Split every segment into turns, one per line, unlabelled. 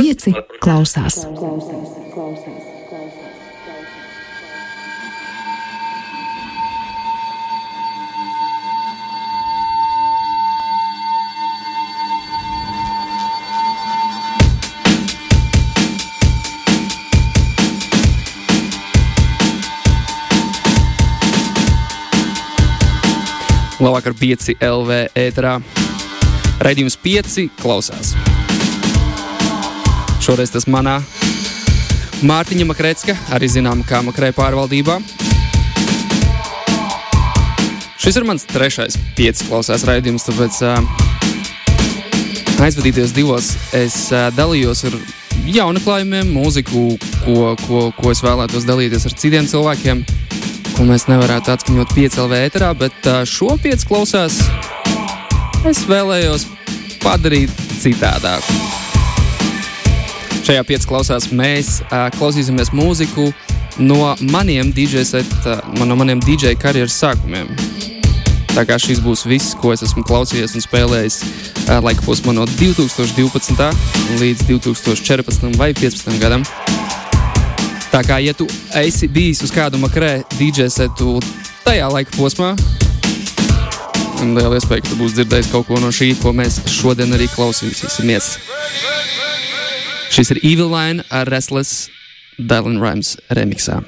pieci klausās.
Labvakar, 5 LV ēterā. Raidījums 5 klausās. Šoreiz tas manā Mārtiņa Makrēcka, arī zinām, kā Makrē pārvaldībā. Šis ir mans trešais pieci klausās raidījums, tāpēc uh, aizvadīties divos es uh, dalījos ar jaunaklājumiem, mūziku, ko, ko, ko es vēlētos dalīties ar citiem cilvēkiem, ko mēs nevarētu atskaņot piecēlvē ēterā, bet uh, šo pieci klausās es vēlējos padarīt citādāk. Šajā piecā klausās mēs uh, klausīsimies mūziku no maniem DJ, set, uh, no maniem DJ karjeras sākumiem. Tā kā šis būs viss, ko es esmu klausījies un spēlējis uh, laika posmā no 2012. līdz 2014. vai 2015. gadam. Tā kā, ja tu esi bijis uz kādu makrē DJ setu tajā laika posmā, un liela iespēja, ka tu būsi dzirdējis kaut ko no šī, ko mēs šodien arī klausīsimies. Šis ir Evil Line ar Restless Dylan Rhymes remixā.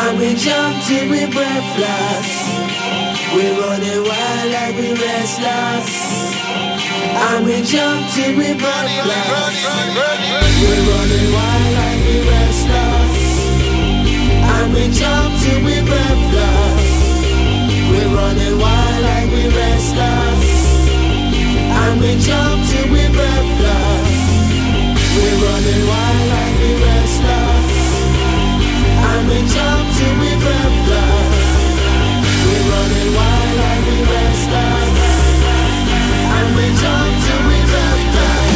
And we jump till we breathless. We're running wild like we restless. And we jump till we breathless. We're running wild like we restless. And we jump till we breathless. We're running wild like we restless. And we jump till we breathless. We're running wild like we restless. And we jump till we breathless. We're running wild like we restless. And we jump till we breathless.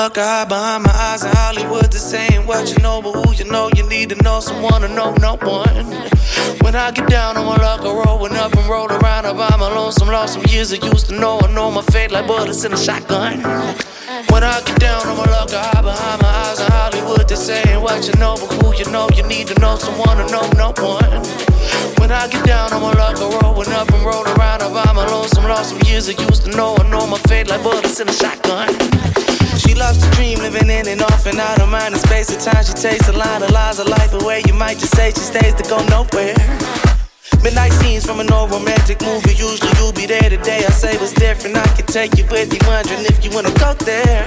Luck, I behind my eyes in Hollywood. This ain't what you know, but who you know, you need to know someone to know no one. When I get down on my luck, I rollin' up and roll around. I buy my lonesome, lost some years I used to know. I know my fate like bullets in a shotgun. When I get down on my luck, I hide behind my eyes in Hollywood. This ain't what you know, but who you know, you need to know someone to know no one. When I get down on my luck, I rollin' up and roll around. I buy my lonesome, lost some years I used to know. I know my fate like bullets in a shotgun. Loves to dream, living in and off and out of mind and space. At times she takes a line of lies of life away. You might just say she stays to go nowhere. Midnight scenes from an old romantic movie. Usually you'll be there today. I say what's different. I can take you with me, wondering if you wanna go there.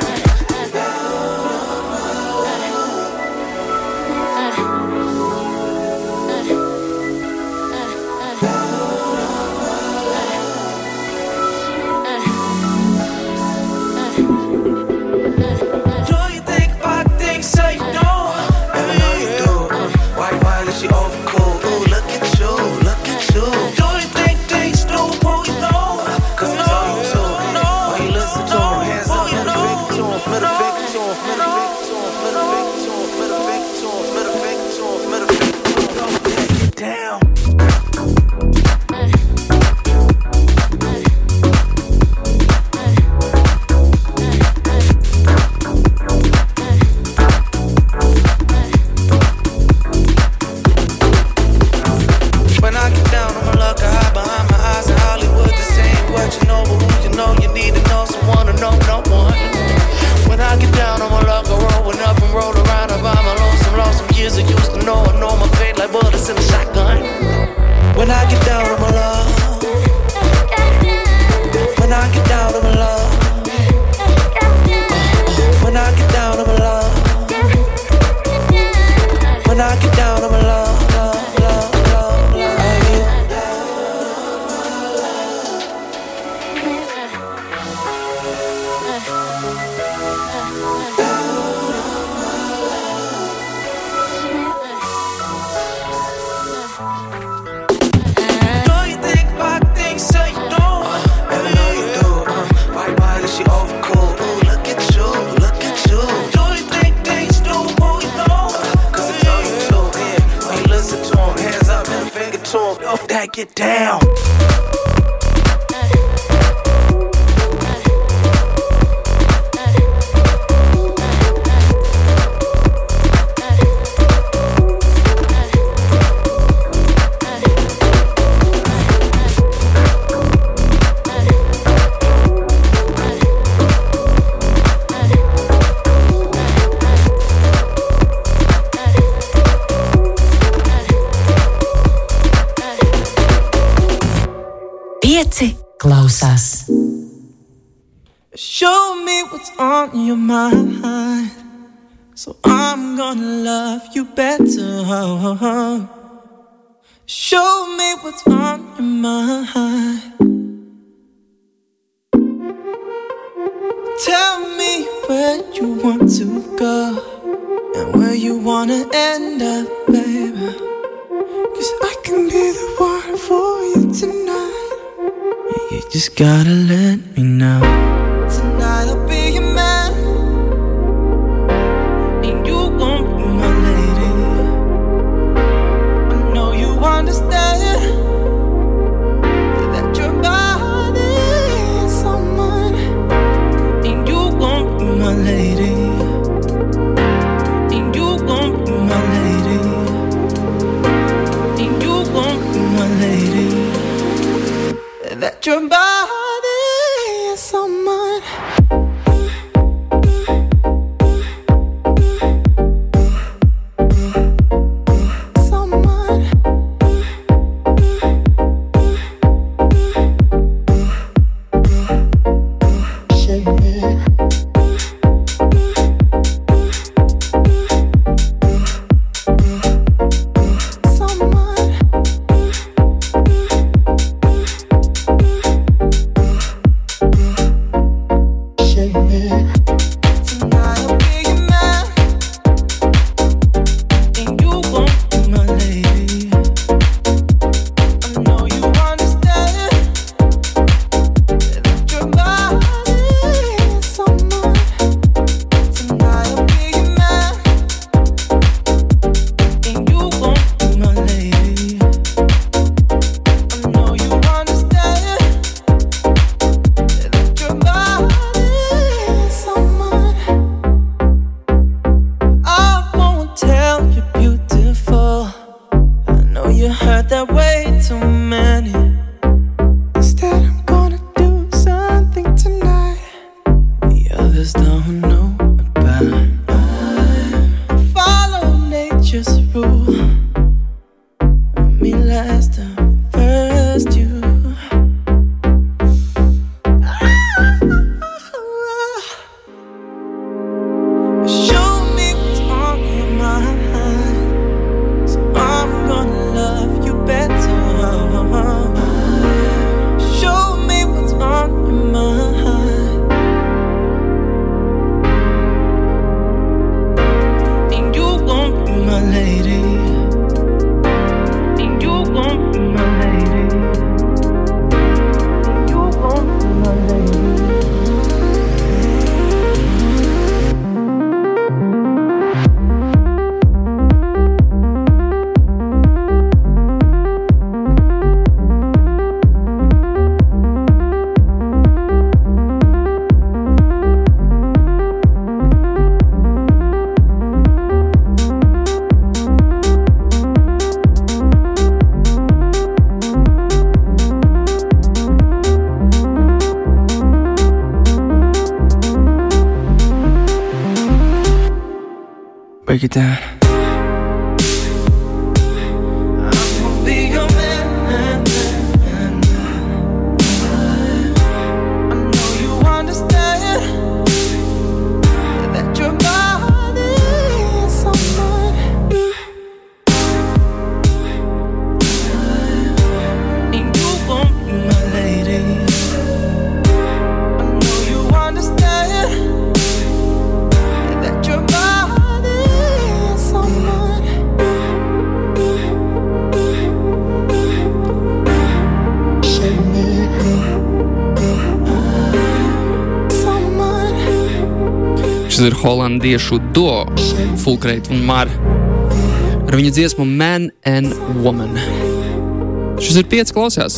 kanādiešu duo Fulkreit un Mara ar viņu dziesmu Man and Woman. Šis ir pieci klausās.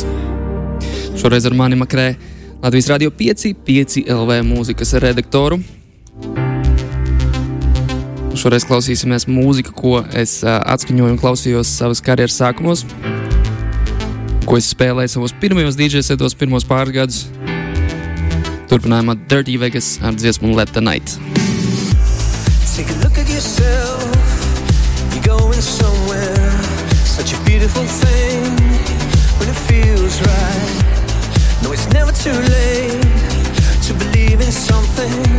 Šoreiz ar mani makrē Latvijas Rādio 5, 5 LV mūzikas redaktoru. Šoreiz klausīsimies mūziku, ko es uh, atskaņoju un klausījos savas karjeras sākumos, ko es spēlēju savos pirmajos DJ setos, pirmos pāris gadus. Turpinājumā Dirty Vegas ar dziesmu Let the Night.
yourself, you're going somewhere. Such a beautiful thing when it feels right. No, it's never too late to believe in something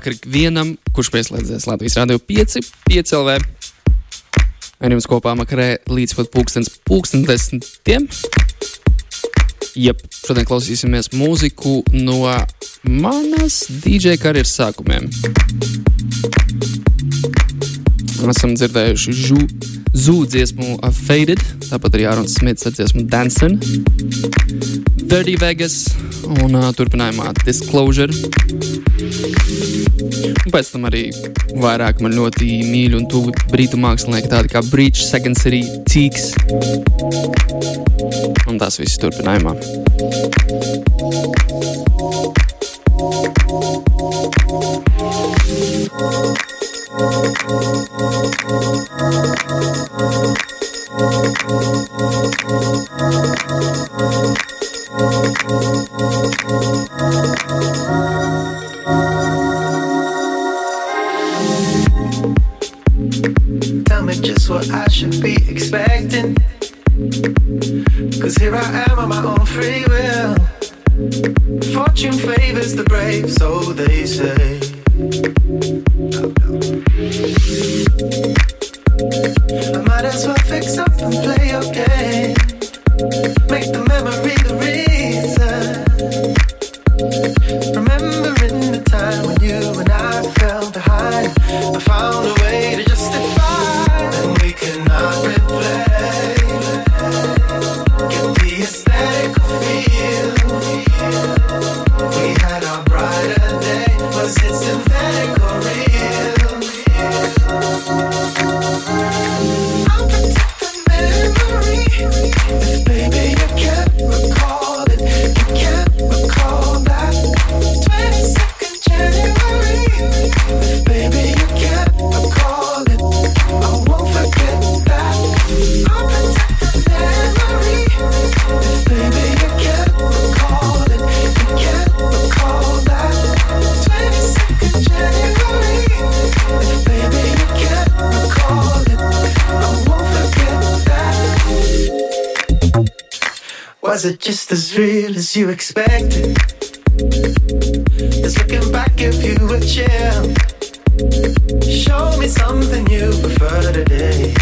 Labvakar ikvienam, kurš pieslēdzies Latvijas Rādio 5, 5 LV. Ar jums kopā makarē līdz pat pulkstens pulksten desmitiem. Jep, šodien klausīsimies mūziku no manas DJ karjeras sākumiem. Esam dzirdējuši žu, zūdu dziesmu uh, Faded, tāpat arī Ārons Smits ar dziesmu Dancing, Dirty Vegas un uh, turpinājumā Disclosure. Un pēc tam arī vairāk man ļoti mīļi un tuvi brītu mākslinieki, tādi kā Breach, Second City, Teaks. Un tās visas turpinājumā.
Tell Was it just as real as you expected? Does looking back give you a chill? Show me something you prefer today.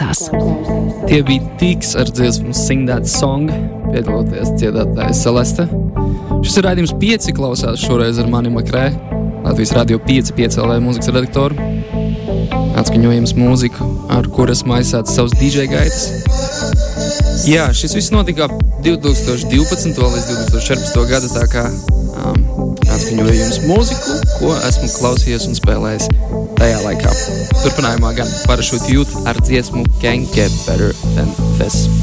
klausās.
Tie bija Tīks ar dziesmu Sing That Song, piedaloties dziedātāja Celeste. Šis ir raidījums pieci klausās šoreiz ar mani Makrē, Latvijas radio 5.5 LV mūzikas redaktoru. Atskaņojums mūziku, ar kuras maisāt savus DJ gaitas. Jā, šis viss notika 2012. līdz 2014. gada tā kā um, atskaņojums mūziku, ko esmu klausījies un spēlējis tajā laikā. Turpinājumā gan parašūtu jūt ar dziesmu Can Get Better Than This.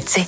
tu.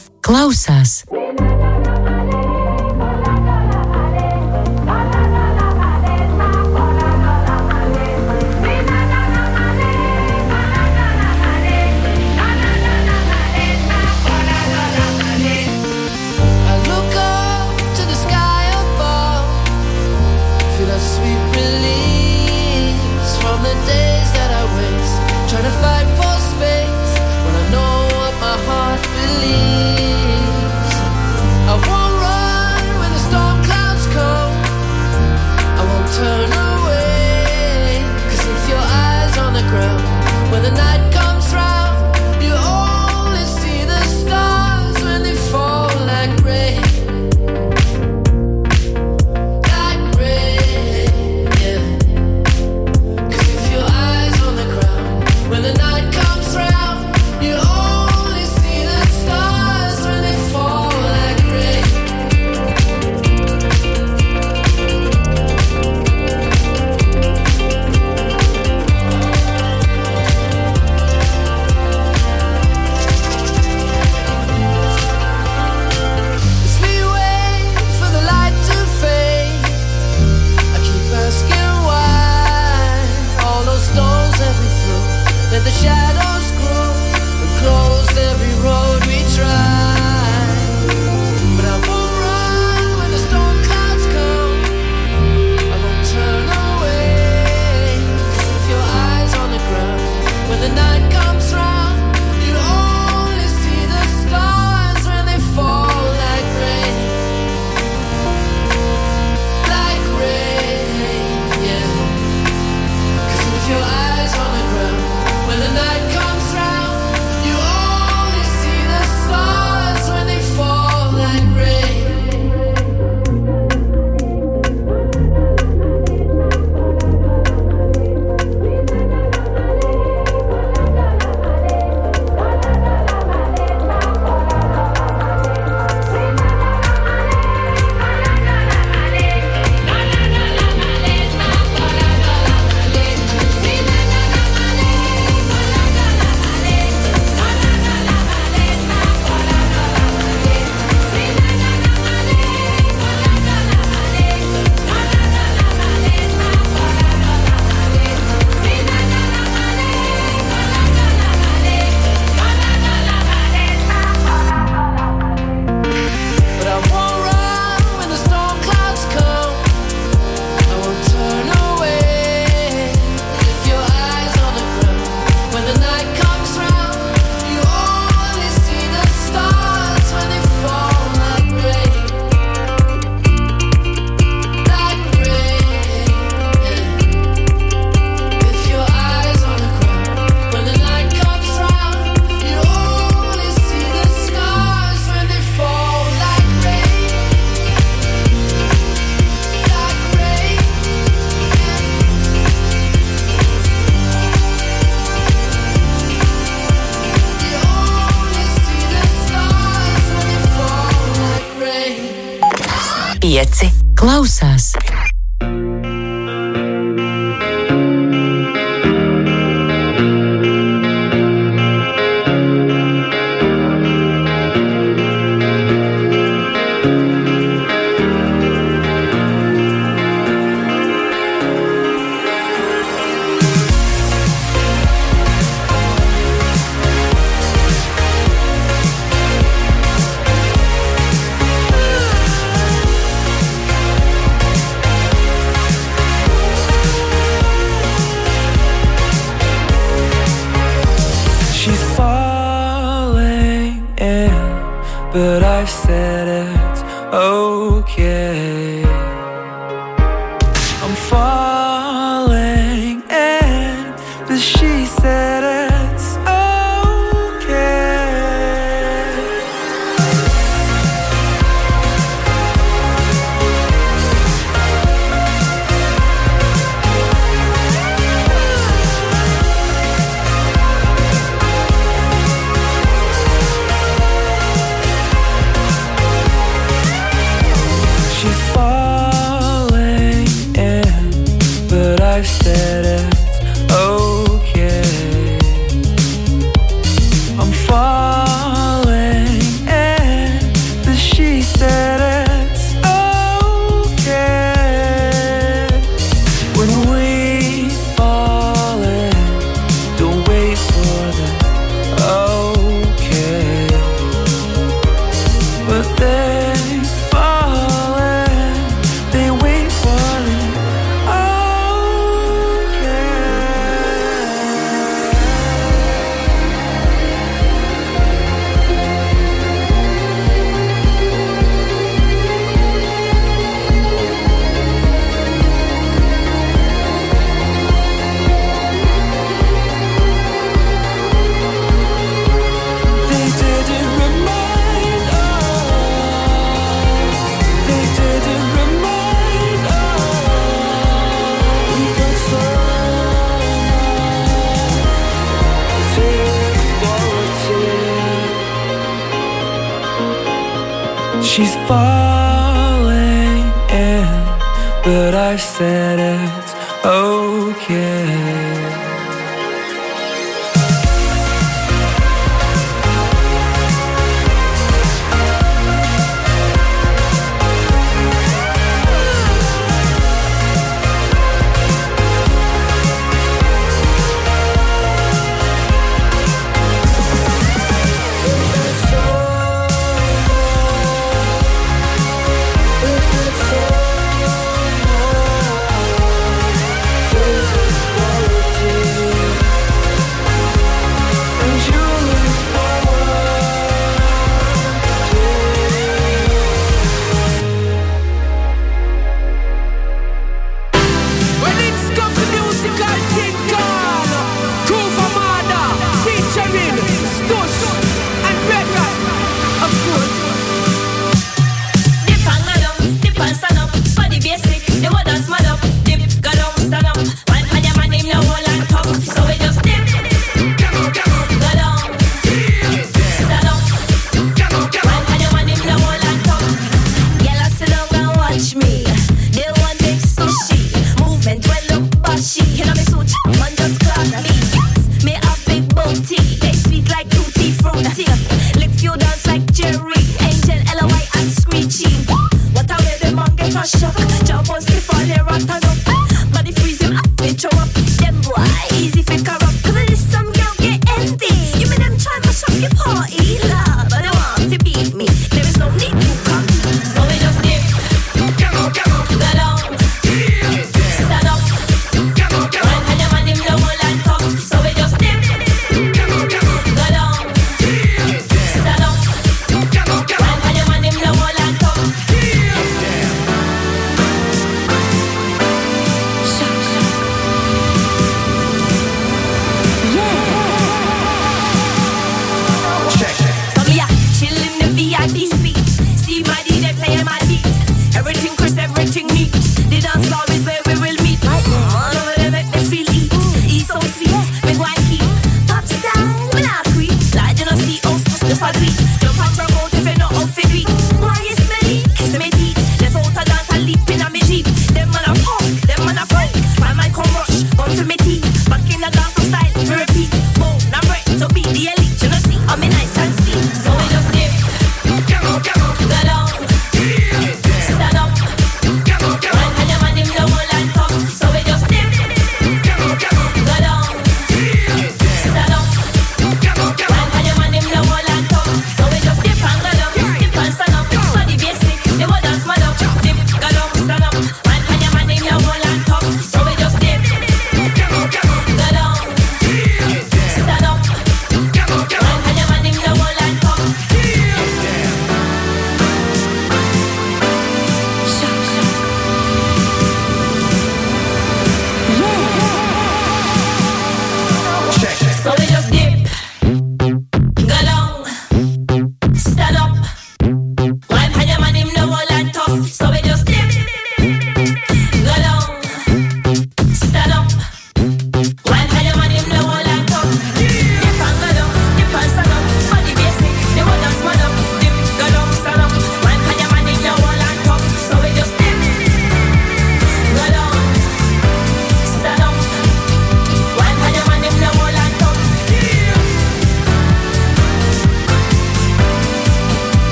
pausa.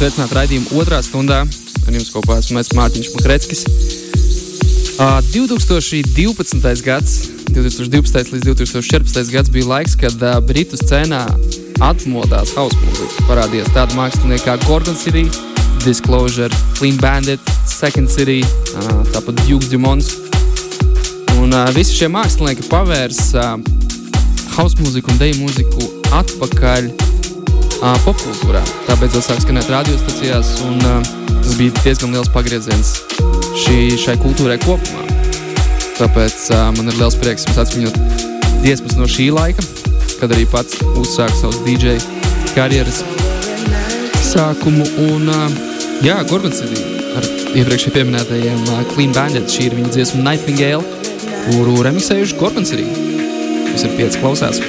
Esiet sveicināti raidījuma otrā stundā. Ar jums kopā esmu es Mārtiņš Makreckis. Uh, 2012. gads, 2012. līdz 2014. gads bija laiks, kad uh, Britu scenā atmodās hausa mūzika. Parādījās tādi mākslinieki kā Gordon City, Disclosure, Clean Bandit, Second City, uh, tāpat Dukes Dumons. Un uh, visi šie mākslinieki pavērs uh, hausa mūziku un deju mūziku atpakaļ uh, popkultūrā. Tā beidzot sāk skanēt radiostacijās, un uh, tas bija diezgan liels pagrieziens šī, šai kultūrai kopumā. Tāpēc uh, man ir liels prieks atmiņot dziesmas no šī laika, kad arī pats uzsāku savus DJ karjeras sākumu. Un, uh, jā, Gormans ir ar
iepriekš pieminētajiem uh, Clean Bandit, šī ir viņa dziesma Nightingale, kuru remiksējuši Gormans arī. Jūs ir pieci klausās.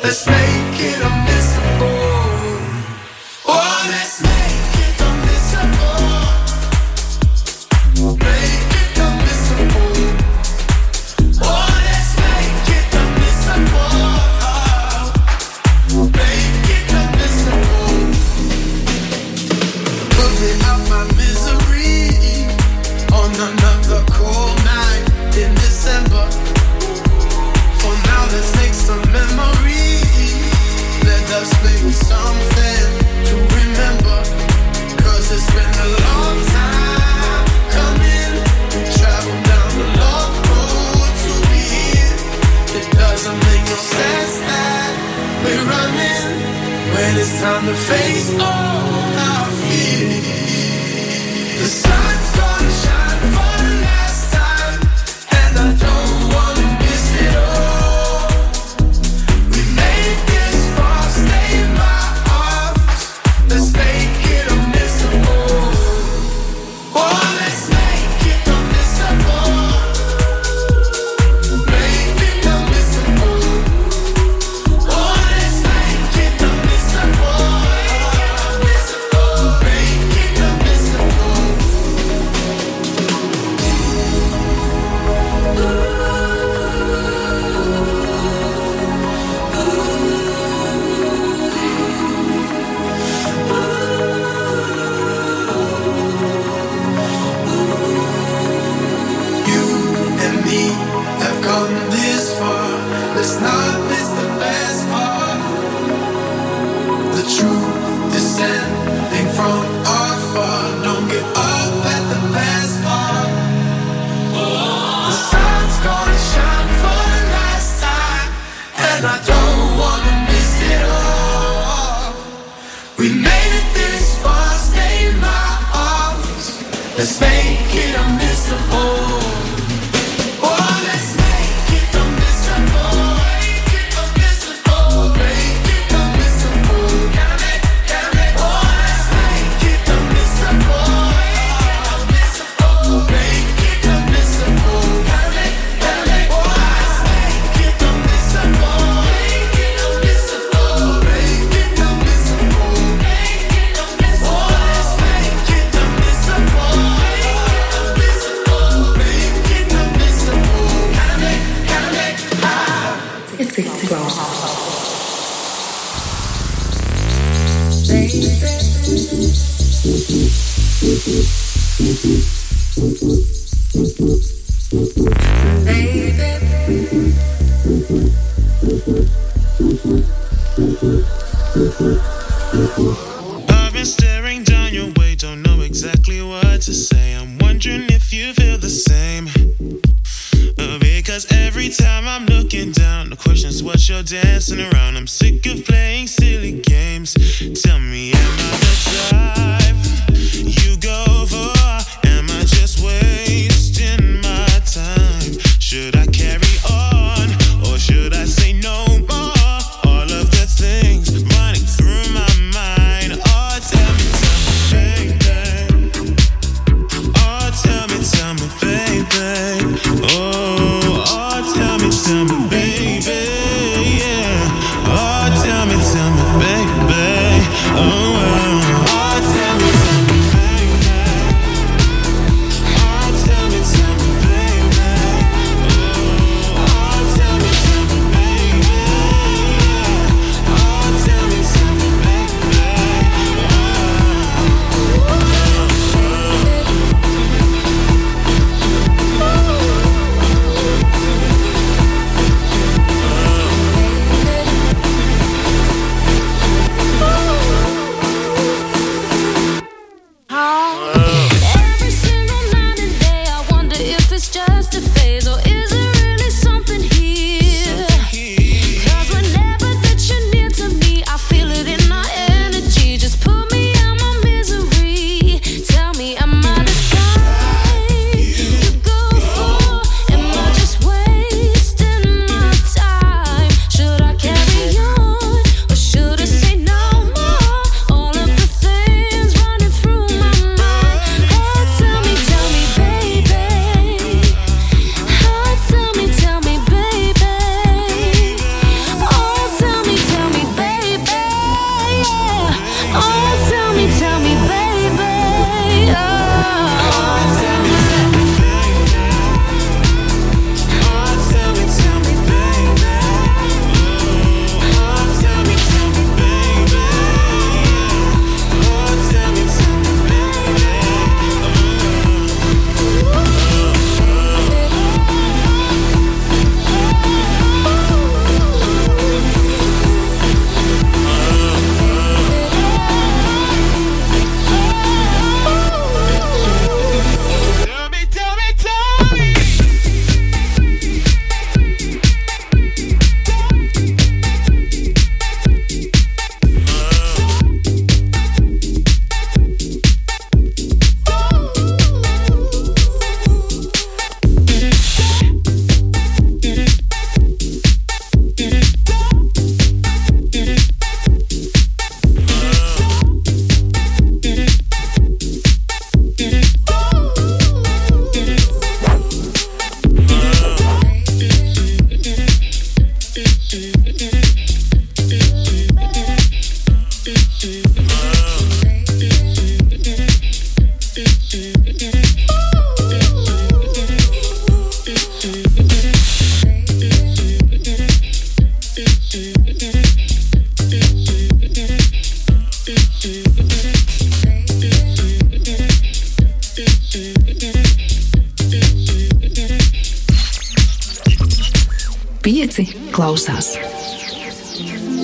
Let's make it unmissable.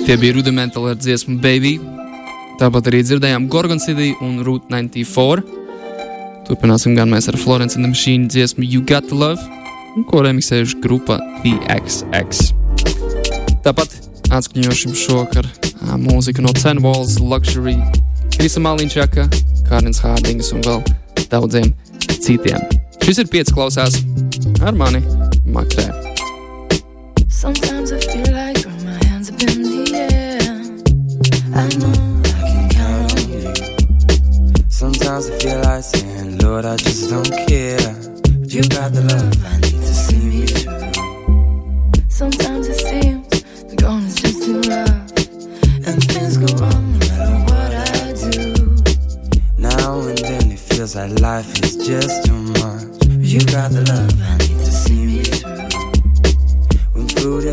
Tie bija rudimentāli ar dziesmu Baby. Tāpat arī dzirdējām Gorgon City un Route 94. Turpināsim gan mēs ar Florence and the Machine dziesmu You Got to Love, ko remixējuši grupa TXX. Tāpat atskaņošam šovakar mūziku no Ten Walls, Luxury, Krisa Maliņčaka, Kārnis Hārdings un vēl daudziem citiem. Šis ir pieci klausās ar mani Makrēm.
Sometimes I feel like
saying, Lord, I just don't care. You got the love I need to see me through.
Sometimes it seems the going is just too rough, and things go wrong no matter what I do.
Now and then it feels like life is just too much. But you got the love I need to see me through. When food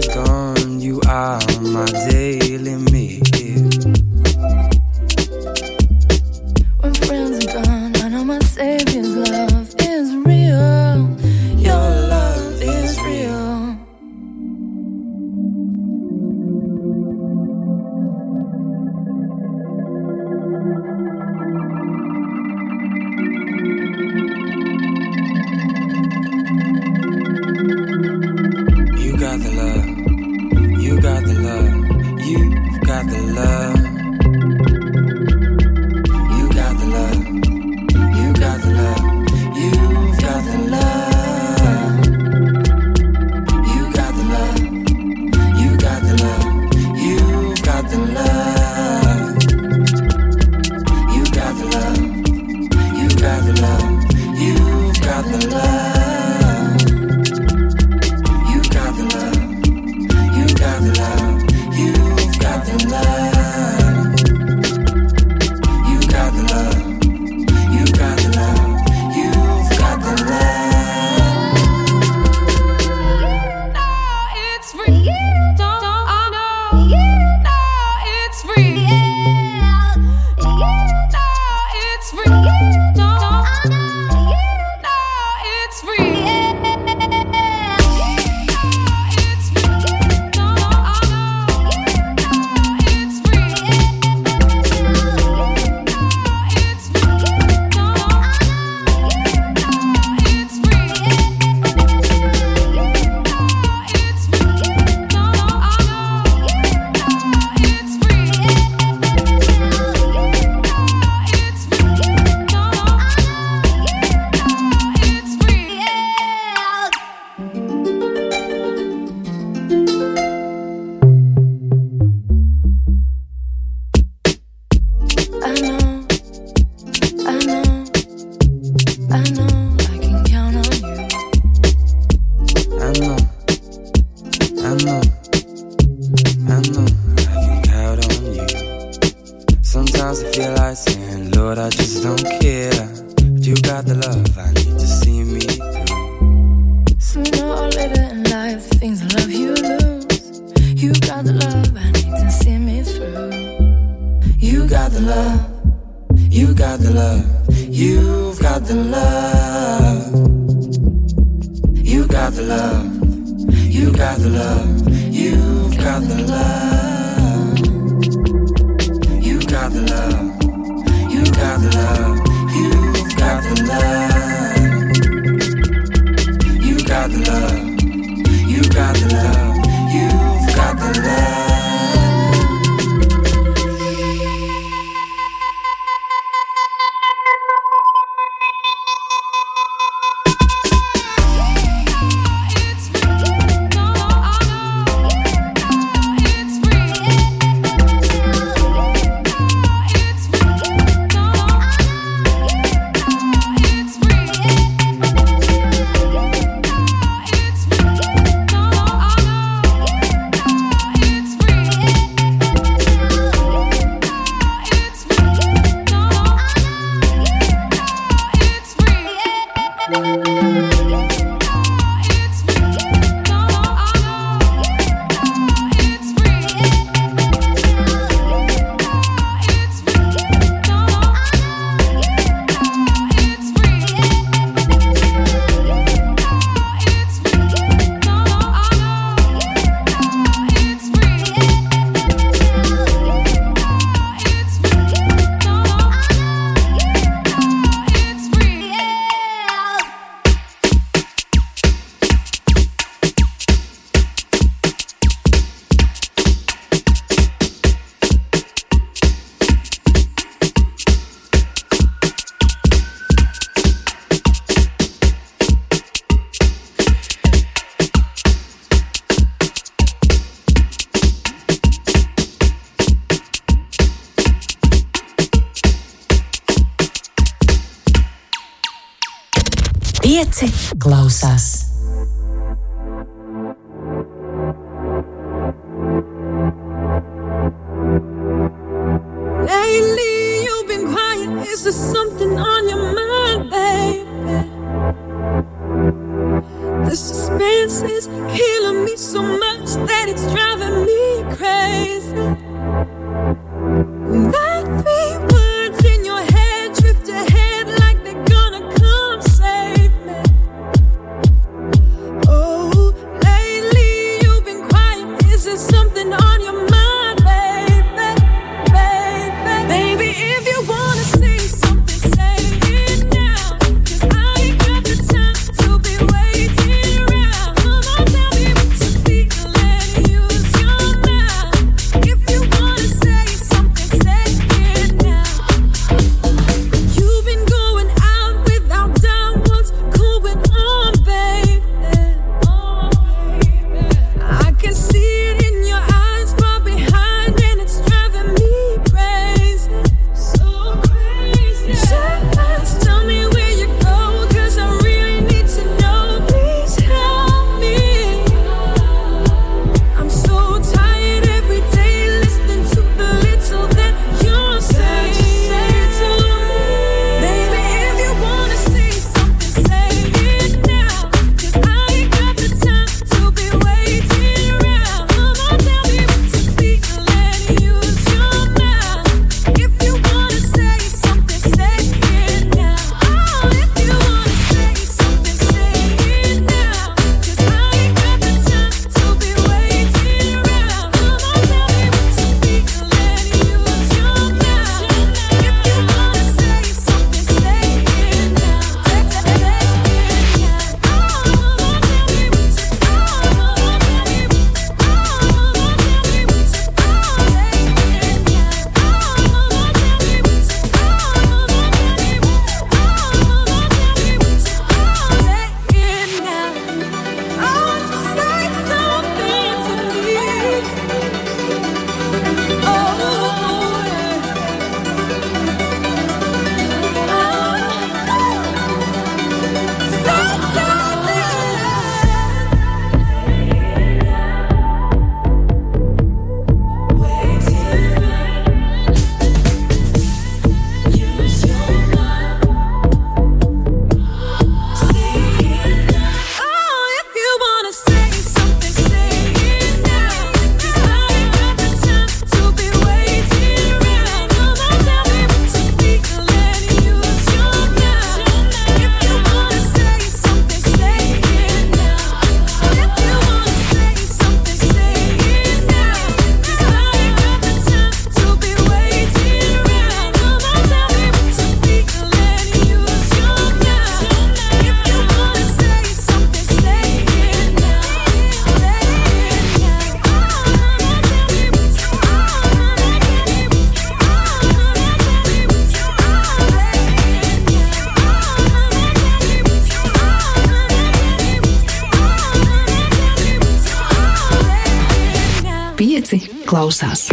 klausās.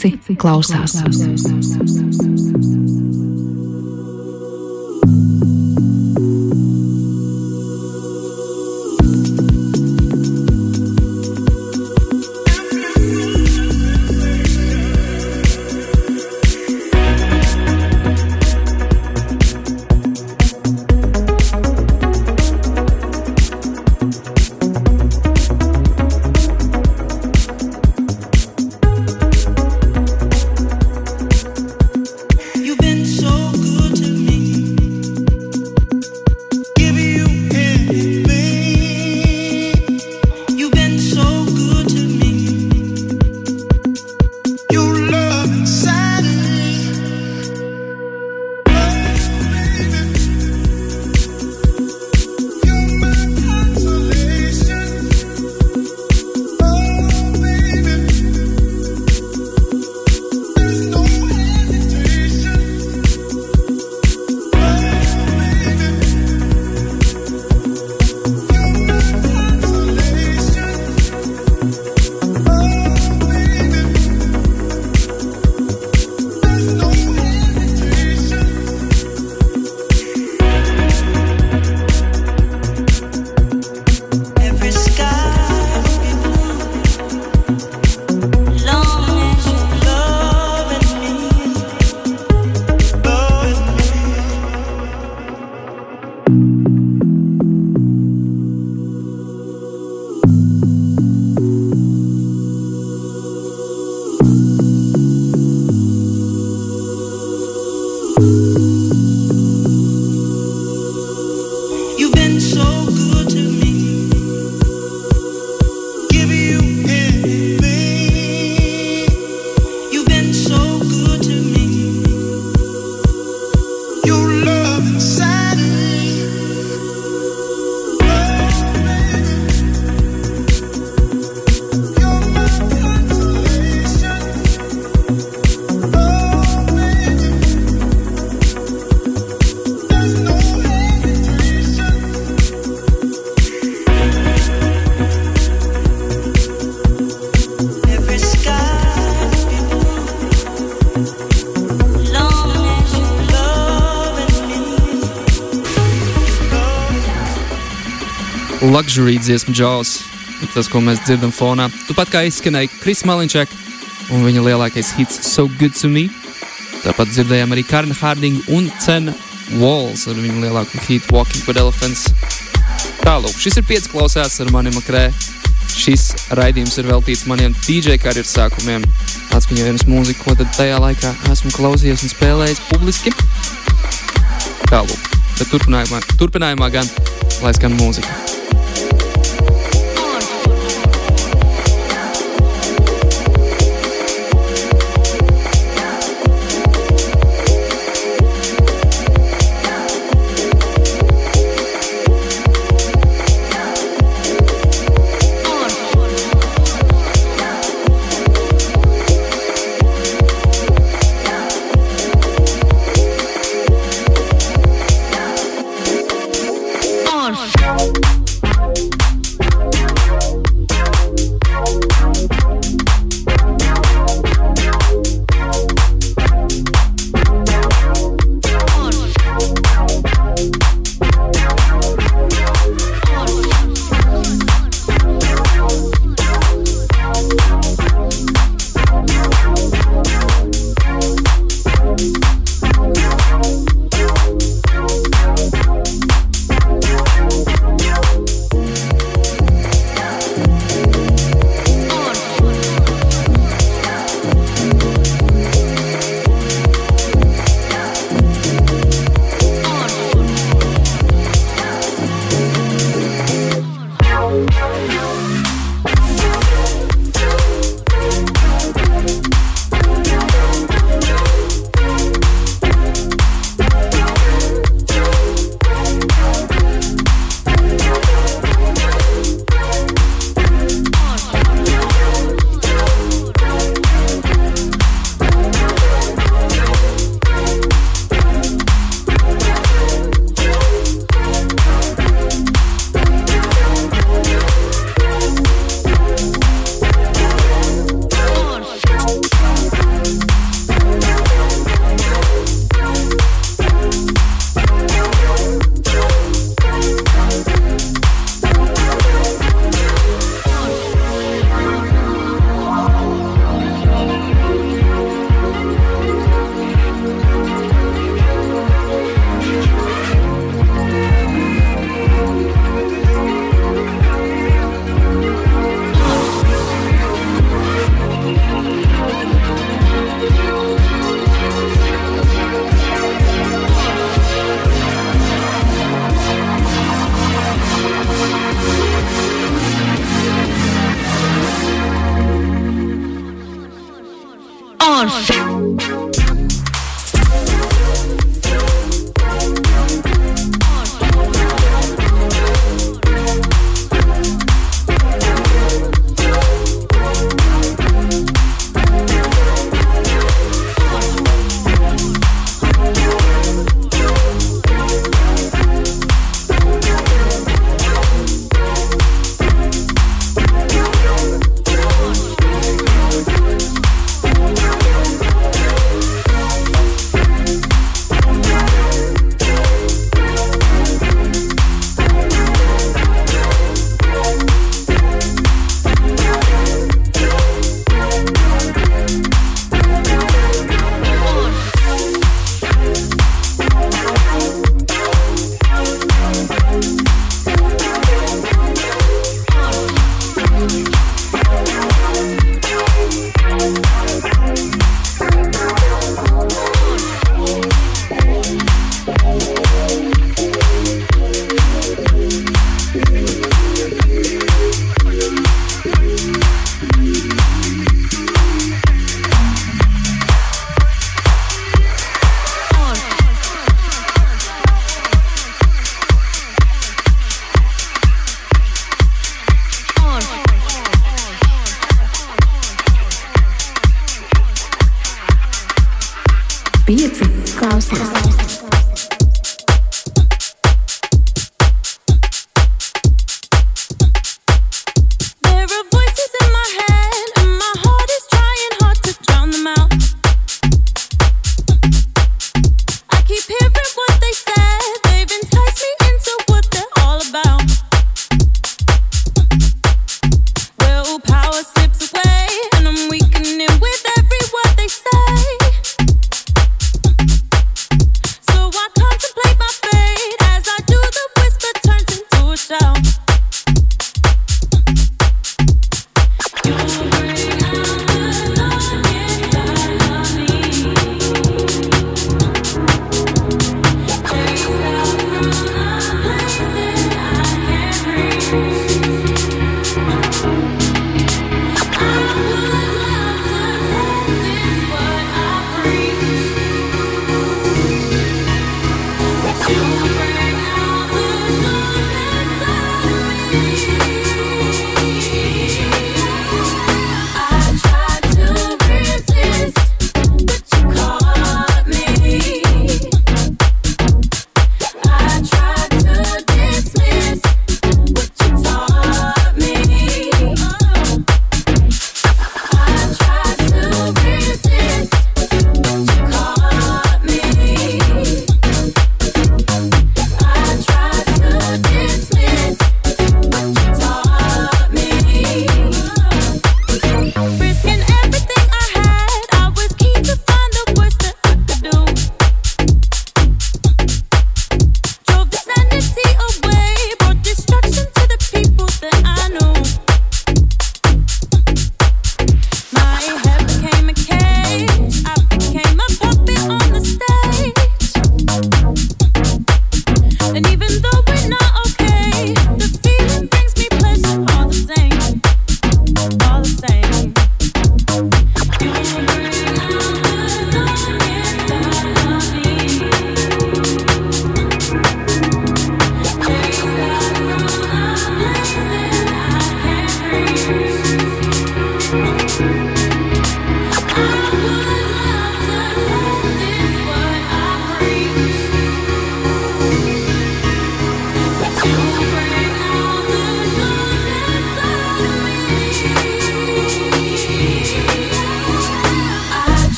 Pieci klausās.
You've
Luxury dziesmu džaus. Tas, ko mēs dzirdam fonā. Tāpat kā izskanēja Kris Malinčak un viņa lielākais hits So Good to Me. Tāpat dzirdējām arī Karna Hardinga un Cena Walls ar viņu lielāko hitu Walking with Elephants. Tālāk, šis ir pieci klausās ar mani makrē. Šis raidījums ir veltīts maniem DJ karjeras sākumiem. Atskaņojums mūziku, ko tad tajā laikā esmu klausījies un spēlējis publiski. Tālāk, bet turpinājumā, turpinājumā gan lai skan mūzika.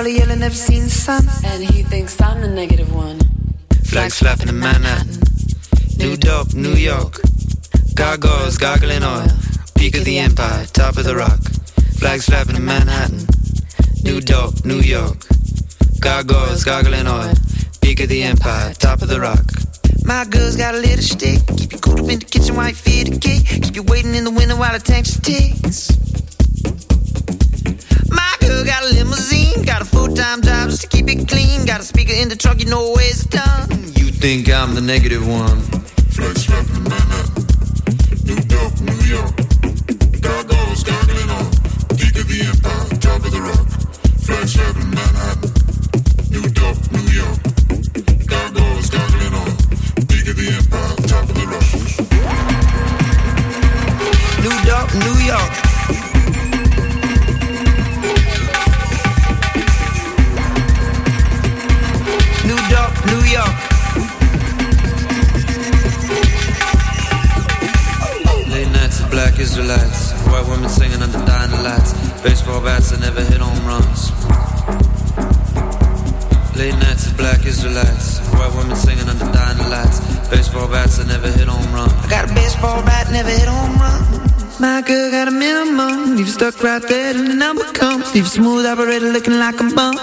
Never seen the color never seen the sun.
And he thinks I'm the negative one.
Flag slapping in Manhattan. New dope, New York. Gargoyles gargling oil. Peak of the empire, top of the rock. Flag slapping in Manhattan. New dope, New York. Gargoyles gargling oil. Peak of the empire, top of the rock.
My girl's got a little stick. Keep you cool up in the kitchen while you feed the kid. Keep you waiting in the window while the tank ticks. My girl got a limousine. Got a full-time job just to keep it clean. Got a speaker in the truck, you know where it's done.
You think I'm the negative one?
Flex rap in Manhattan, New York, New York. Gargoyles gargling on, peak of the empire, top of the rock. Flex rap in Manhattan, New York, New York. Gargoyles gargling on, peak of the empire, top of the rock. New York, New York.
Israelites. White women singing under dying lights. Baseball bats that never hit home runs. Late nights of black Israelites. White women singing under dying lights. Baseball bats that never hit home run.
I got a baseball bat, never hit home run. My girl got a minimum. Leave you stuck right there till the number comes. Leave you smooth operator looking like a bum.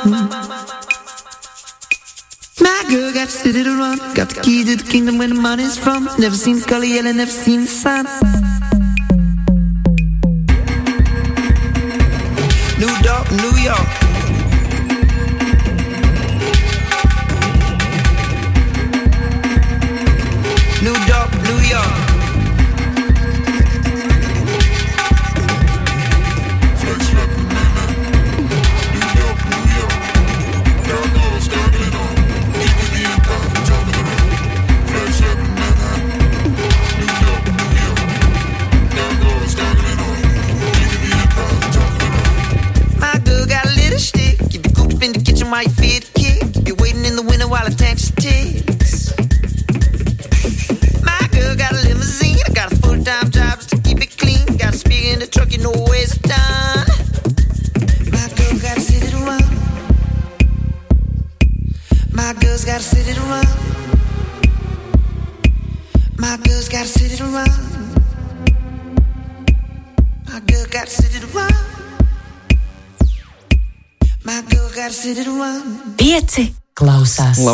My girl got city to run. Got the key to the kingdom where the money's from. Never seen the color yellow, never seen the sun.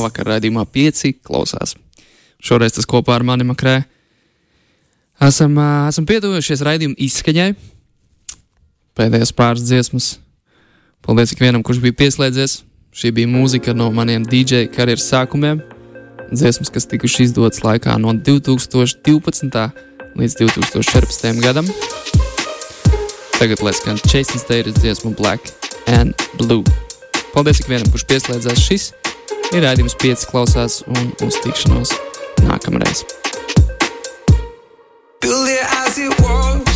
Labvakar, raidījumā pieci klausās. Šoreiz tas kopā ar mani makrē. Esam, ā, esam pietuvušies raidījuma izskaņai. Pēdējās pāris dziesmas. Paldies ikvienam, kurš bija pieslēdzies. Šī bija mūzika no maniem DJ karjeras sākumiem. Dziesmas, kas tikuši izdotas laikā no 2012. līdz 2014. gadam. Tagad lai skan Chasing Status dziesmu Black and Blue. Paldies ikvienam, kurš pieslēdzās. Šis ir rādījums 5 klausās un uz tikšanos nākamreiz.
Build it as it was.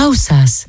pausas.